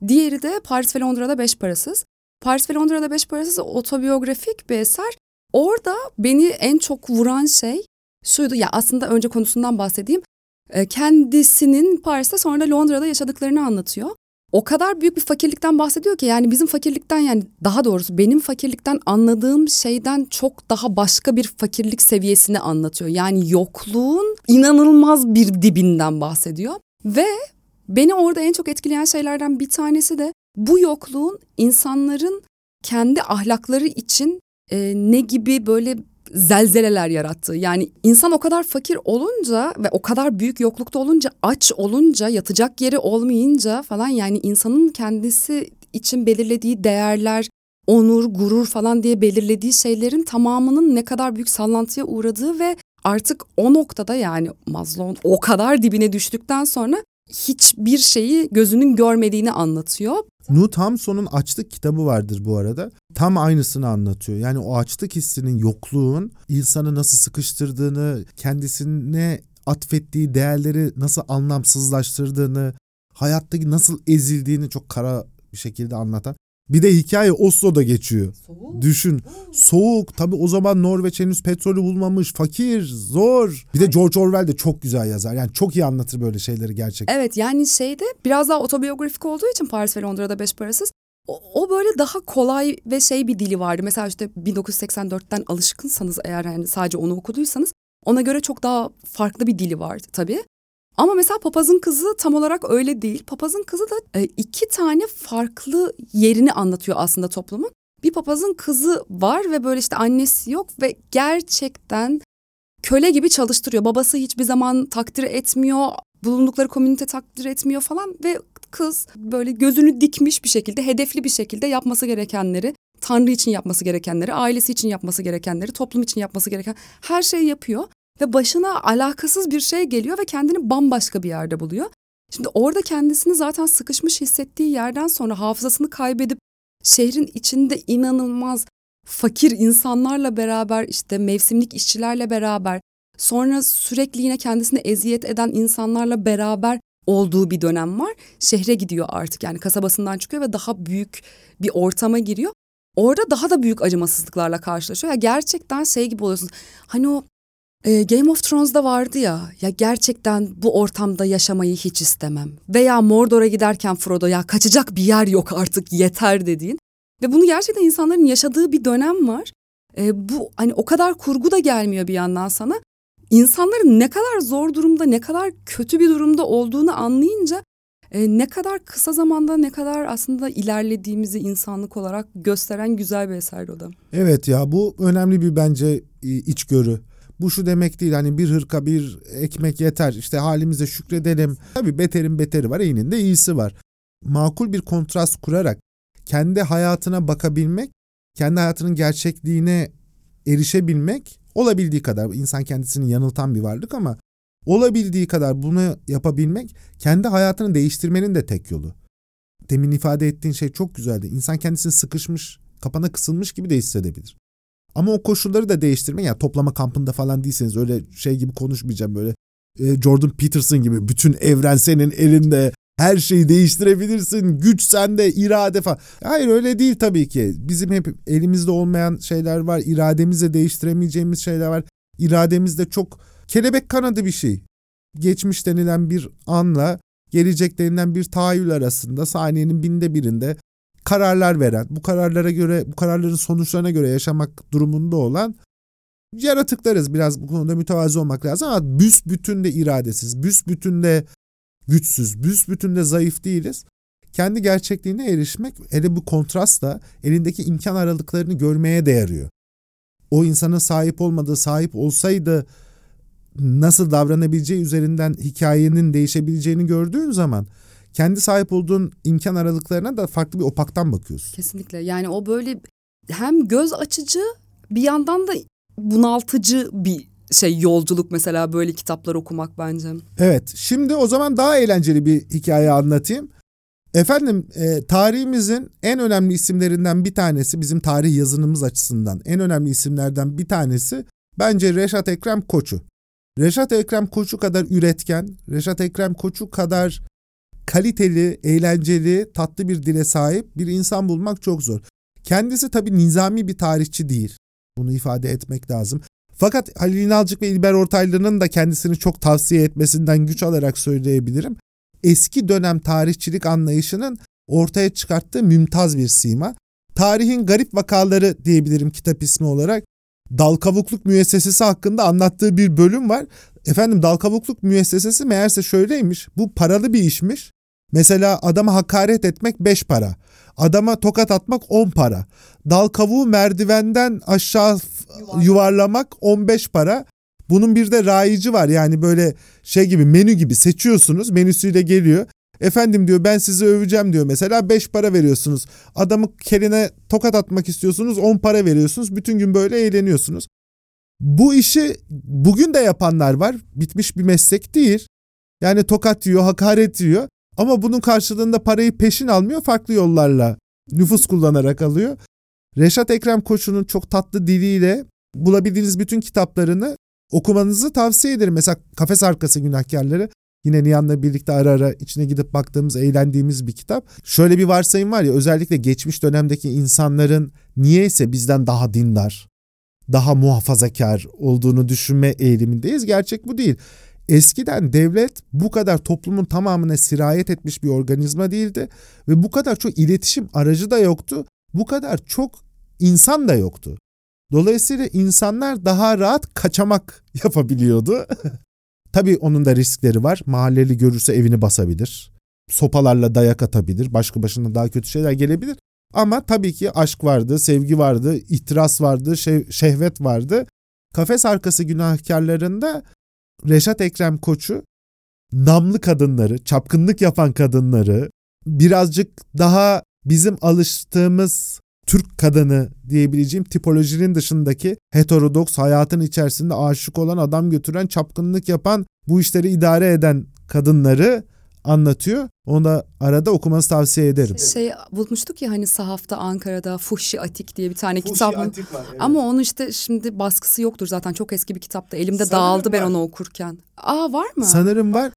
diğeri de Paris ve Londra'da Beş Parasız. Paris ve Londra'da Beş Parasız otobiyografik bir eser. Orada beni en çok vuran şey şuydu ya aslında önce konusundan bahsedeyim. E, Kendisinin Paris'te sonra da Londra'da yaşadıklarını anlatıyor. O kadar büyük bir fakirlikten bahsediyor ki yani bizim fakirlikten yani daha doğrusu benim fakirlikten anladığım şeyden çok daha başka bir fakirlik seviyesini anlatıyor. Yani yokluğun inanılmaz bir dibinden bahsediyor ve beni orada en çok etkileyen şeylerden bir tanesi de bu yokluğun insanların kendi ahlakları için e, ne gibi böyle zelzeleler yarattığı. Yani insan o kadar fakir olunca ve o kadar büyük yoklukta olunca, aç olunca, yatacak yeri olmayınca falan yani insanın kendisi için belirlediği değerler, onur, gurur falan diye belirlediği şeylerin tamamının ne kadar büyük sallantıya uğradığı ve artık o noktada yani Maslow'un o kadar dibine düştükten sonra hiçbir şeyi gözünün görmediğini anlatıyor. Nut Hamson'un açlık kitabı vardır bu arada. Tam aynısını anlatıyor. Yani o açlık hissinin, yokluğun insanı nasıl sıkıştırdığını, kendisine atfettiği değerleri nasıl anlamsızlaştırdığını, hayattaki nasıl ezildiğini çok kara bir şekilde anlatan. Bir de hikaye Oslo'da geçiyor. Düşün. Soğuk. Tabii o zaman Norveç henüz petrolü bulmamış. Fakir, zor. Bir de George Orwell de çok güzel yazar. Yani çok iyi anlatır böyle şeyleri gerçekten. Evet yani şeyde biraz daha otobiyografik olduğu için Paris ve Londra'da beş parasız o, o böyle daha kolay ve şey bir dili vardı. Mesela işte 1984'ten alışkınsanız eğer yani sadece onu okuduysanız ona göre çok daha farklı bir dili vardı tabii. Ama mesela Papazın Kızı tam olarak öyle değil. Papazın Kızı da e, iki tane farklı yerini anlatıyor aslında toplumun. Bir papazın kızı var ve böyle işte annesi yok ve gerçekten köle gibi çalıştırıyor. Babası hiçbir zaman takdir etmiyor. bulundukları komünite takdir etmiyor falan ve kız böyle gözünü dikmiş bir şekilde hedefli bir şekilde yapması gerekenleri Tanrı için yapması gerekenleri, ailesi için yapması gerekenleri, toplum için yapması gereken her şeyi yapıyor ve başına alakasız bir şey geliyor ve kendini bambaşka bir yerde buluyor. Şimdi orada kendisini zaten sıkışmış hissettiği yerden sonra hafızasını kaybedip şehrin içinde inanılmaz fakir insanlarla beraber işte mevsimlik işçilerle beraber sonra sürekli yine kendisine eziyet eden insanlarla beraber olduğu bir dönem var. Şehre gidiyor artık yani kasabasından çıkıyor ve daha büyük bir ortama giriyor. Orada daha da büyük acımasızlıklarla karşılaşıyor. Ya gerçekten şey gibi oluyorsunuz. Hani o e, Game of Thrones'da vardı ya. Ya gerçekten bu ortamda yaşamayı hiç istemem. Veya Mordor'a giderken Frodo ya kaçacak bir yer yok artık yeter dediğin. Ve bunu gerçekten insanların yaşadığı bir dönem var. E, bu hani o kadar kurgu da gelmiyor bir yandan sana. İnsanların ne kadar zor durumda, ne kadar kötü bir durumda olduğunu anlayınca e, ne kadar kısa zamanda ne kadar aslında ilerlediğimizi insanlık olarak gösteren güzel bir eser o da. Evet ya bu önemli bir bence içgörü. Bu şu demek değil hani bir hırka bir ekmek yeter işte halimize şükredelim. Tabii beterin beteri var iyinin de iyisi var. Makul bir kontrast kurarak kendi hayatına bakabilmek, kendi hayatının gerçekliğine erişebilmek olabildiği kadar insan kendisini yanıltan bir varlık ama olabildiği kadar bunu yapabilmek kendi hayatını değiştirmenin de tek yolu. Demin ifade ettiğin şey çok güzeldi. İnsan kendisini sıkışmış, kapana kısılmış gibi de hissedebilir. Ama o koşulları da değiştirmek yani toplama kampında falan değilseniz öyle şey gibi konuşmayacağım böyle e, Jordan Peterson gibi bütün evren senin elinde her şeyi değiştirebilirsin güç sende irade falan. Hayır öyle değil tabii ki bizim hep elimizde olmayan şeyler var irademizle değiştiremeyeceğimiz şeyler var irademizde çok kelebek kanadı bir şey. Geçmiş denilen bir anla gelecek denilen bir tahayyül arasında saniyenin binde birinde kararlar veren, bu kararlara göre, bu kararların sonuçlarına göre yaşamak durumunda olan yaratıklarız. Biraz bu konuda mütevazi olmak lazım ama büsbütün de iradesiz, büsbütün de güçsüz, büsbütün de zayıf değiliz. Kendi gerçekliğine erişmek hele bu kontrastla elindeki imkan aralıklarını görmeye de yarıyor. O insanın sahip olmadığı, sahip olsaydı nasıl davranabileceği üzerinden hikayenin değişebileceğini gördüğün zaman kendi sahip olduğun imkan aralıklarına da farklı bir opaktan bakıyorsun. Kesinlikle yani o böyle hem göz açıcı bir yandan da bunaltıcı bir şey yolculuk mesela böyle kitaplar okumak bence. Evet şimdi o zaman daha eğlenceli bir hikaye anlatayım. Efendim e, tarihimizin en önemli isimlerinden bir tanesi bizim tarih yazınımız açısından en önemli isimlerden bir tanesi bence Reşat Ekrem Koçu. Reşat Ekrem Koçu kadar üretken, Reşat Ekrem Koçu kadar kaliteli, eğlenceli, tatlı bir dile sahip bir insan bulmak çok zor. Kendisi tabii nizami bir tarihçi değil. Bunu ifade etmek lazım. Fakat Halil İnalcık ve İlber Ortaylı'nın da kendisini çok tavsiye etmesinden güç alarak söyleyebilirim. Eski dönem tarihçilik anlayışının ortaya çıkarttığı mümtaz bir sima. Tarihin garip vakaları diyebilirim kitap ismi olarak. Dal kavukluk müessesesi hakkında anlattığı bir bölüm var. Efendim dal kavukluk müessesesi meğerse şöyleymiş. Bu paralı bir işmiş. Mesela adama hakaret etmek 5 para. Adama tokat atmak 10 para. Dal kavuğu merdivenden aşağı yuvarlamak 15 para. Bunun bir de rayici var yani böyle şey gibi menü gibi seçiyorsunuz menüsüyle geliyor. Efendim diyor ben sizi öveceğim diyor mesela 5 para veriyorsunuz. Adamı keline tokat atmak istiyorsunuz 10 para veriyorsunuz. Bütün gün böyle eğleniyorsunuz. Bu işi bugün de yapanlar var. Bitmiş bir meslek değil. Yani tokat yiyor, hakaret yiyor. Ama bunun karşılığında parayı peşin almıyor, farklı yollarla nüfus kullanarak alıyor. Reşat Ekrem Koçu'nun çok tatlı diliyle bulabildiğiniz bütün kitaplarını okumanızı tavsiye ederim. Mesela Kafes Arkası Günahkarları Yine Nihan'la birlikte ara ara içine gidip baktığımız, eğlendiğimiz bir kitap. Şöyle bir varsayım var ya özellikle geçmiş dönemdeki insanların niyeyse bizden daha dindar, daha muhafazakar olduğunu düşünme eğilimindeyiz. Gerçek bu değil. Eskiden devlet bu kadar toplumun tamamına sirayet etmiş bir organizma değildi ve bu kadar çok iletişim aracı da yoktu. Bu kadar çok insan da yoktu. Dolayısıyla insanlar daha rahat kaçamak yapabiliyordu. Tabii onun da riskleri var. Mahalleli görürse evini basabilir. Sopalarla dayak atabilir. Başka başına daha kötü şeyler gelebilir. Ama tabii ki aşk vardı, sevgi vardı, ihtiras vardı, şev- şehvet vardı. Kafes arkası günahkarlarında Reşat Ekrem Koçu namlı kadınları, çapkınlık yapan kadınları, birazcık daha bizim alıştığımız Türk kadını diyebileceğim tipolojinin dışındaki heterodoks hayatın içerisinde aşık olan adam götüren çapkınlık yapan bu işleri idare eden kadınları anlatıyor. Onu da arada okumanızı tavsiye ederim. Şey bulmuştuk ya hani sahafta Ankara'da Fuhşi Atik diye bir tane kitap. Var, evet. Ama onu işte şimdi baskısı yoktur zaten çok eski bir kitaptı. Elimde Sanırım dağıldı var. ben onu okurken. Aa var mı? Sanırım var.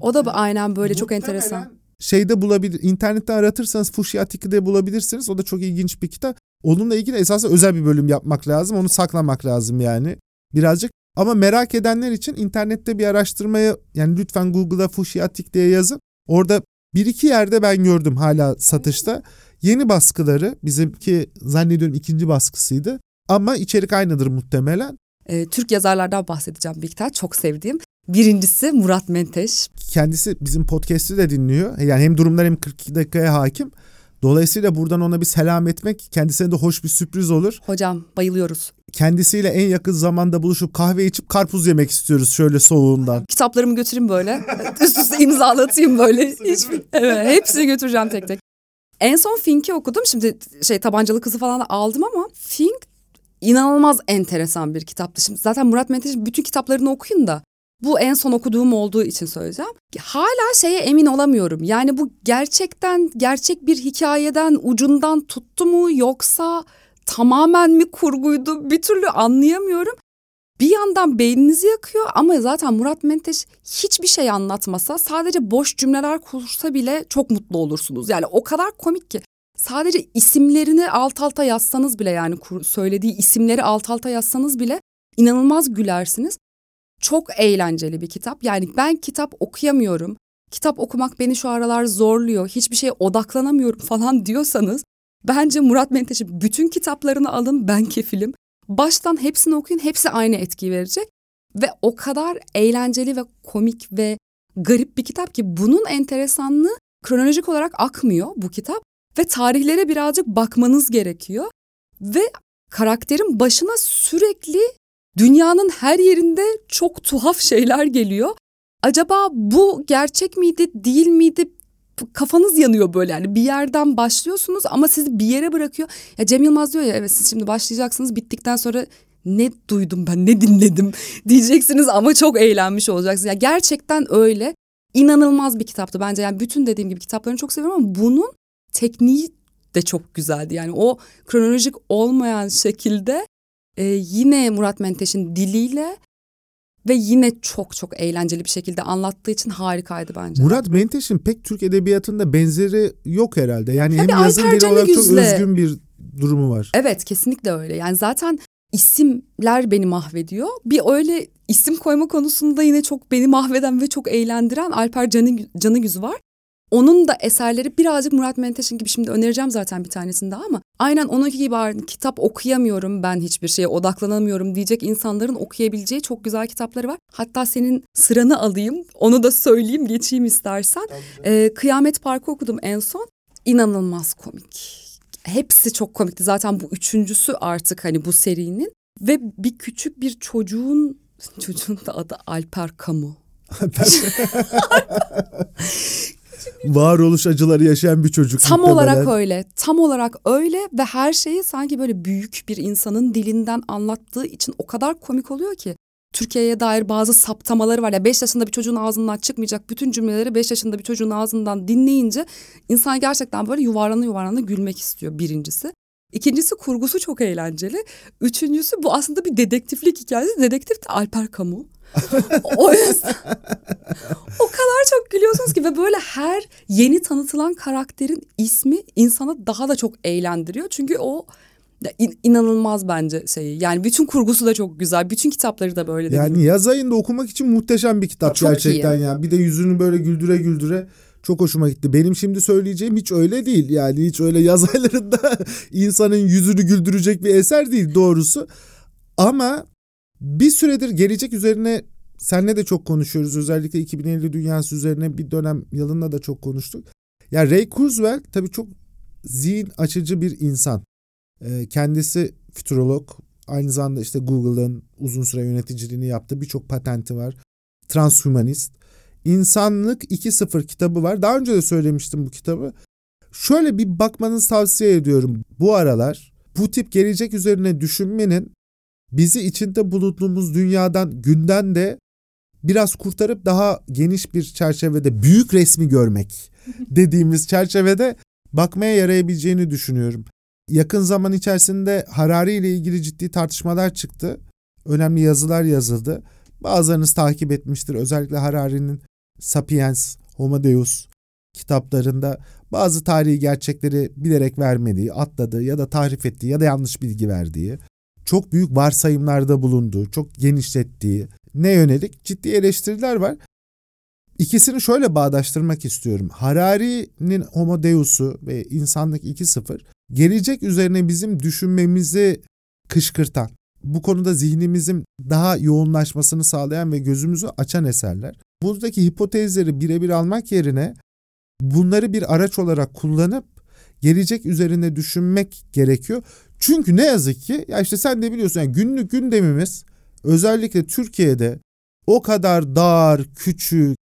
O da aynen böyle çok enteresan. Şeyde bulabilir, internette aratırsanız Fuhşi Atik'i de bulabilirsiniz. O da çok ilginç bir kitap. Onunla ilgili esasında özel bir bölüm yapmak lazım. Onu saklamak lazım yani birazcık. Ama merak edenler için internette bir araştırmaya yani lütfen Google'a Fushiatik diye yazın. Orada bir iki yerde ben gördüm hala satışta. Yeni baskıları bizimki zannediyorum ikinci baskısıydı. Ama içerik aynıdır muhtemelen. Ee, Türk yazarlardan bahsedeceğim bir tane çok sevdiğim. Birincisi Murat Menteş. Kendisi bizim podcast'i de dinliyor. Yani hem durumlar hem 42 dakikaya hakim. Dolayısıyla buradan ona bir selam etmek kendisine de hoş bir sürpriz olur. Hocam bayılıyoruz. Kendisiyle en yakın zamanda buluşup kahve içip karpuz yemek istiyoruz şöyle soğuğundan. Kitaplarımı götüreyim böyle. Üst üste imzalatayım böyle. Hiçbir, evet, hepsini götüreceğim tek tek. En son Fink'i okudum. Şimdi şey tabancalı kızı falan da aldım ama Fink inanılmaz enteresan bir kitaptı. Şimdi zaten Murat Menteş'in bütün kitaplarını okuyun da bu en son okuduğum olduğu için söyleyeceğim. Hala şeye emin olamıyorum. Yani bu gerçekten gerçek bir hikayeden ucundan tuttu mu yoksa tamamen mi kurguydu bir türlü anlayamıyorum. Bir yandan beyninizi yakıyor ama zaten Murat Menteş hiçbir şey anlatmasa sadece boş cümleler kursa bile çok mutlu olursunuz. Yani o kadar komik ki sadece isimlerini alt alta yazsanız bile yani söylediği isimleri alt alta yazsanız bile inanılmaz gülersiniz. Çok eğlenceli bir kitap. Yani ben kitap okuyamıyorum. Kitap okumak beni şu aralar zorluyor. Hiçbir şeye odaklanamıyorum falan diyorsanız bence Murat Menteş'in bütün kitaplarını alın ben kefilim. Baştan hepsini okuyun. Hepsi aynı etkiyi verecek. Ve o kadar eğlenceli ve komik ve garip bir kitap ki bunun enteresanlığı kronolojik olarak akmıyor bu kitap ve tarihlere birazcık bakmanız gerekiyor ve karakterin başına sürekli Dünyanın her yerinde çok tuhaf şeyler geliyor. Acaba bu gerçek miydi, değil miydi? Kafanız yanıyor böyle yani bir yerden başlıyorsunuz ama sizi bir yere bırakıyor. Ya Cem Yılmaz diyor ya evet siz şimdi başlayacaksınız bittikten sonra ne duydum ben ne dinledim diyeceksiniz ama çok eğlenmiş olacaksınız. Ya gerçekten öyle inanılmaz bir kitaptı bence yani bütün dediğim gibi kitaplarını çok seviyorum ama bunun tekniği de çok güzeldi. Yani o kronolojik olmayan şekilde e, yine Murat Menteş'in diliyle ve yine çok çok eğlenceli bir şekilde anlattığı için harikaydı bence. Murat Menteş'in pek Türk edebiyatında benzeri yok herhalde. Yani Tabii hem yazın dili olarak çok özgün bir durumu var. Evet kesinlikle öyle. Yani zaten isimler beni mahvediyor. Bir öyle isim koyma konusunda yine çok beni mahveden ve çok eğlendiren Alper Canı, Canıgüz var. Onun da eserleri birazcık Murat Menteş'in gibi şimdi önereceğim zaten bir tanesini daha ama aynen onunki gibi kitap okuyamıyorum ben hiçbir şeye odaklanamıyorum diyecek insanların okuyabileceği çok güzel kitapları var. Hatta senin sıranı alayım onu da söyleyeyim geçeyim istersen. Ee, Kıyamet Parkı okudum en son. İnanılmaz komik. Hepsi çok komikti zaten bu üçüncüsü artık hani bu serinin. Ve bir küçük bir çocuğun çocuğun da adı Alper Kamu. varoluş acıları yaşayan bir çocuk. Tam muhtemelen. olarak öyle. Tam olarak öyle ve her şeyi sanki böyle büyük bir insanın dilinden anlattığı için o kadar komik oluyor ki. Türkiye'ye dair bazı saptamaları var ya 5 yaşında bir çocuğun ağzından çıkmayacak bütün cümleleri 5 yaşında bir çocuğun ağzından dinleyince insan gerçekten böyle yuvarlana yuvarlana gülmek istiyor birincisi. İkincisi kurgusu çok eğlenceli. Üçüncüsü bu aslında bir dedektiflik hikayesi. Dedektif de Alper Kamu. O yüzden o kadar çok gülüyorsunuz ki ve böyle her yeni tanıtılan karakterin ismi insana daha da çok eğlendiriyor. Çünkü o in, inanılmaz bence şeyi. Yani bütün kurgusu da çok güzel. Bütün kitapları da böyle. Yani yaz ayında okumak için muhteşem bir kitap çok gerçekten iyi. ya. Bir de yüzünü böyle güldüre güldüre çok hoşuma gitti. Benim şimdi söyleyeceğim hiç öyle değil. Yani hiç öyle yaz aylarında insanın yüzünü güldürecek bir eser değil doğrusu. Ama bir süredir gelecek üzerine senle de çok konuşuyoruz. Özellikle 2050 dünyası üzerine bir dönem yılında da çok konuştuk. Ya yani Ray Kurzweil tabii çok zihin açıcı bir insan. Ee, kendisi fütürolog. Aynı zamanda işte Google'ın uzun süre yöneticiliğini yaptı. Birçok patenti var. Transhumanist. İnsanlık 2.0 kitabı var. Daha önce de söylemiştim bu kitabı. Şöyle bir bakmanızı tavsiye ediyorum. Bu aralar bu tip gelecek üzerine düşünmenin bizi içinde bulunduğumuz dünyadan, günden de biraz kurtarıp daha geniş bir çerçevede büyük resmi görmek dediğimiz çerçevede bakmaya yarayabileceğini düşünüyorum. Yakın zaman içerisinde Harari ile ilgili ciddi tartışmalar çıktı. Önemli yazılar yazıldı. Bazılarınız takip etmiştir. Özellikle Harari'nin Sapiens, Homo Deus kitaplarında bazı tarihi gerçekleri bilerek vermediği, atladığı ya da tahrif ettiği ya da yanlış bilgi verdiği, çok büyük varsayımlarda bulunduğu, çok genişlettiği ne yönelik ciddi eleştiriler var. İkisini şöyle bağdaştırmak istiyorum. Harari'nin Homo Deus'u ve İnsanlık 2.0 gelecek üzerine bizim düşünmemizi kışkırtan, bu konuda zihnimizin daha yoğunlaşmasını sağlayan ve gözümüzü açan eserler. Buradaki hipotezleri birebir almak yerine bunları bir araç olarak kullanıp gelecek üzerine düşünmek gerekiyor. Çünkü ne yazık ki ya işte sen de biliyorsun yani günlük gündemimiz özellikle Türkiye'de o kadar dar, küçük,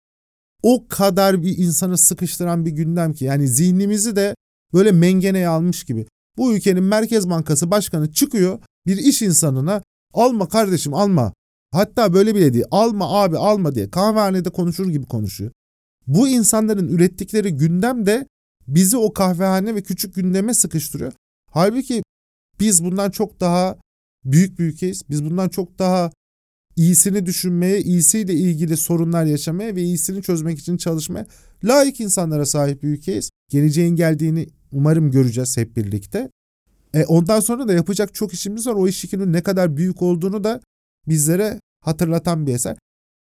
o kadar bir insanı sıkıştıran bir gündem ki yani zihnimizi de böyle mengeneye almış gibi. Bu ülkenin Merkez Bankası Başkanı çıkıyor bir iş insanına alma kardeşim alma. Hatta böyle bile değil alma abi alma diye kahvehanede konuşur gibi konuşuyor. Bu insanların ürettikleri gündem de bizi o kahvehane ve küçük gündeme sıkıştırıyor. Halbuki biz bundan çok daha büyük bir ülkeyiz. Biz bundan çok daha iyisini düşünmeye, iyisiyle ilgili sorunlar yaşamaya ve iyisini çözmek için çalışmaya layık insanlara sahip bir ülkeyiz. Geleceğin geldiğini umarım göreceğiz hep birlikte. E, ondan sonra da yapacak çok işimiz var. O iş yükünün ne kadar büyük olduğunu da bizlere hatırlatan bir eser.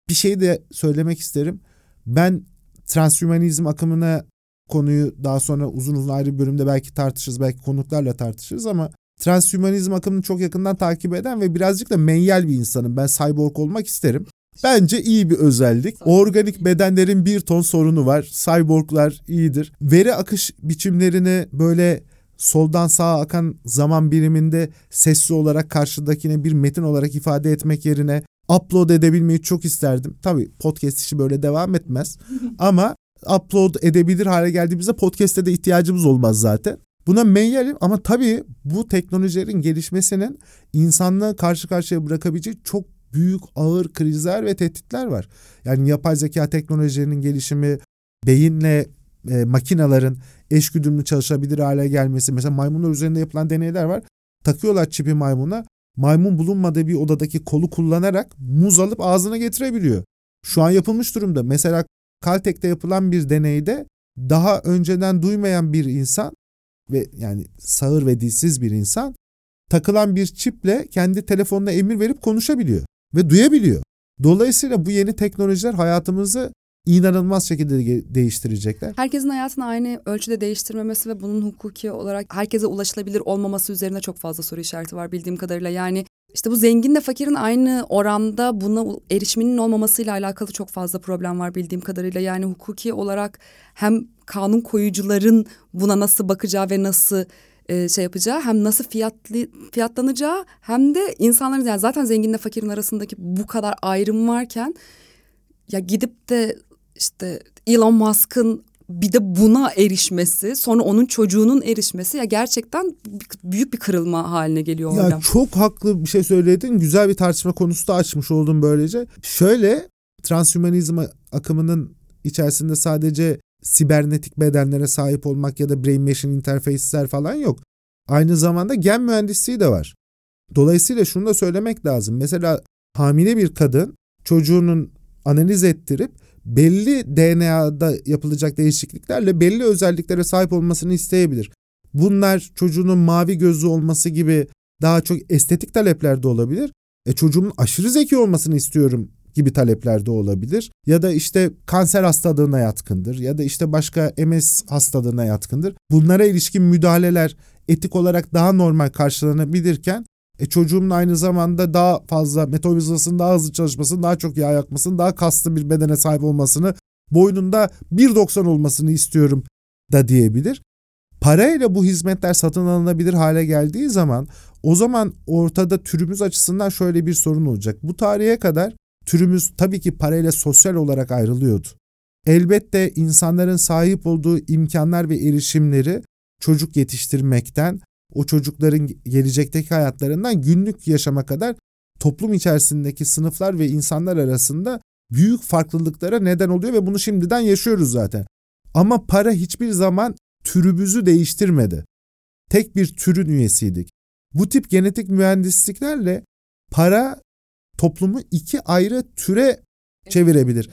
Bir şey de söylemek isterim. Ben transhümanizm akımına konuyu daha sonra uzun uzun ayrı bir bölümde belki tartışırız, belki konuklarla tartışırız ama transhümanizm akımını çok yakından takip eden ve birazcık da menyel bir insanım. Ben cyborg olmak isterim. Bence iyi bir özellik. Organik bedenlerin bir ton sorunu var. Cyborglar iyidir. Veri akış biçimlerini böyle soldan sağa akan zaman biriminde sesli olarak karşıdakine bir metin olarak ifade etmek yerine upload edebilmeyi çok isterdim. Tabii podcast işi böyle devam etmez ama upload edebilir hale geldiğimizde podcast'te de ihtiyacımız olmaz zaten. Buna menyelim ama tabii bu teknolojilerin gelişmesinin insanlığı karşı karşıya bırakabileceği çok büyük ağır krizler ve tehditler var. Yani yapay zeka teknolojilerinin gelişimi, beyinle e, makinelerin eşgüdümlü çalışabilir hale gelmesi. Mesela maymunlar üzerinde yapılan deneyler var. Takıyorlar çipi maymuna. Maymun bulunmadığı bir odadaki kolu kullanarak muz alıp ağzına getirebiliyor. Şu an yapılmış durumda. Mesela Caltech'te yapılan bir deneyde daha önceden duymayan bir insan ve yani sağır ve dilsiz bir insan takılan bir çiple kendi telefonuna emir verip konuşabiliyor ve duyabiliyor. Dolayısıyla bu yeni teknolojiler hayatımızı inanılmaz şekilde de- değiştirecekler. Herkesin hayatını aynı ölçüde değiştirmemesi ve bunun hukuki olarak herkese ulaşılabilir olmaması üzerine çok fazla soru işareti var bildiğim kadarıyla. Yani işte bu zenginle fakirin aynı oranda buna erişiminin olmamasıyla alakalı çok fazla problem var bildiğim kadarıyla. Yani hukuki olarak hem kanun koyucuların buna nasıl bakacağı ve nasıl e, şey yapacağı hem nasıl fiyatlı fiyatlanacağı hem de insanların yani zaten zenginle fakirin arasındaki bu kadar ayrım varken ya gidip de işte Elon Musk'ın bir de buna erişmesi sonra onun çocuğunun erişmesi ya gerçekten büyük bir kırılma haline geliyor orada. Ya çok haklı bir şey söyledin. Güzel bir tartışma konusu da açmış oldum böylece. Şöyle transhümanizm akımının içerisinde sadece sibernetik bedenlere sahip olmak ya da brain machine interface'ler falan yok. Aynı zamanda gen mühendisliği de var. Dolayısıyla şunu da söylemek lazım. Mesela hamile bir kadın çocuğunun analiz ettirip belli DNA'da yapılacak değişikliklerle belli özelliklere sahip olmasını isteyebilir. Bunlar çocuğunun mavi gözlü olması gibi daha çok estetik talepler de olabilir. E çocuğumun aşırı zeki olmasını istiyorum gibi talepler de olabilir. Ya da işte kanser hastalığına yatkındır ya da işte başka MS hastalığına yatkındır. Bunlara ilişkin müdahaleler etik olarak daha normal karşılanabilirken e çocuğumun aynı zamanda daha fazla metabolizmasının daha hızlı çalışmasını, daha çok yağ yakmasını, daha kaslı bir bedene sahip olmasını, boynunda 1.90 olmasını istiyorum da diyebilir. Parayla bu hizmetler satın alınabilir hale geldiği zaman o zaman ortada türümüz açısından şöyle bir sorun olacak. Bu tarihe kadar türümüz tabii ki parayla sosyal olarak ayrılıyordu. Elbette insanların sahip olduğu imkanlar ve erişimleri çocuk yetiştirmekten, o çocukların gelecekteki hayatlarından günlük yaşama kadar toplum içerisindeki sınıflar ve insanlar arasında büyük farklılıklara neden oluyor ve bunu şimdiden yaşıyoruz zaten. Ama para hiçbir zaman türümüzü değiştirmedi. Tek bir türün üyesiydik. Bu tip genetik mühendisliklerle para toplumu iki ayrı türe çevirebilir.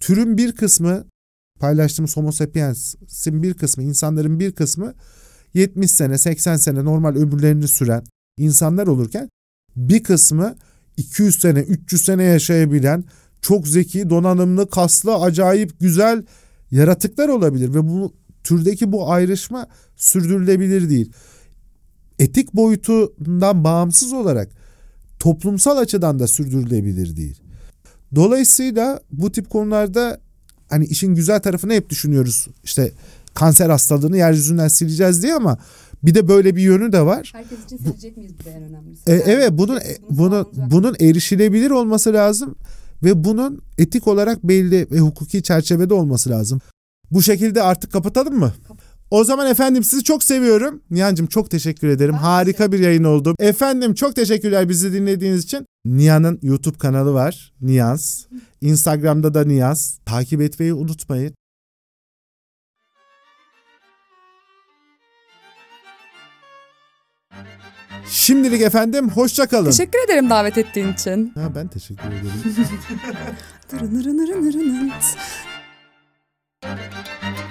Türün bir kısmı paylaştığımız homo sapiens'in bir kısmı, insanların bir kısmı 70 sene, 80 sene normal ömürlerini süren insanlar olurken bir kısmı 200 sene, 300 sene yaşayabilen çok zeki, donanımlı, kaslı, acayip güzel yaratıklar olabilir ve bu türdeki bu ayrışma sürdürülebilir değil. Etik boyutundan bağımsız olarak toplumsal açıdan da sürdürülebilir değil. Dolayısıyla bu tip konularda hani işin güzel tarafını hep düşünüyoruz. İşte kanser hastalığını yeryüzünden sileceğiz diye ama bir de böyle bir yönü de var. Herkes için silecek miyiz bu da en önemlisi. E, Yani evet bunun herkes bunu bunun erişilebilir olması lazım ve bunun etik olarak belli ve hukuki çerçevede olması lazım. Bu şekilde artık kapatalım mı? O zaman efendim sizi çok seviyorum. Nihan'cığım çok teşekkür ederim. Ben Harika bir yayın oldu. Efendim çok teşekkürler bizi dinlediğiniz için. Nihan'ın YouTube kanalı var. Niyaz. Instagram'da da Niyaz. Takip etmeyi unutmayın. Şimdilik efendim hoşça kalın. Teşekkür ederim davet ettiğin için. Ha, ben teşekkür ederim.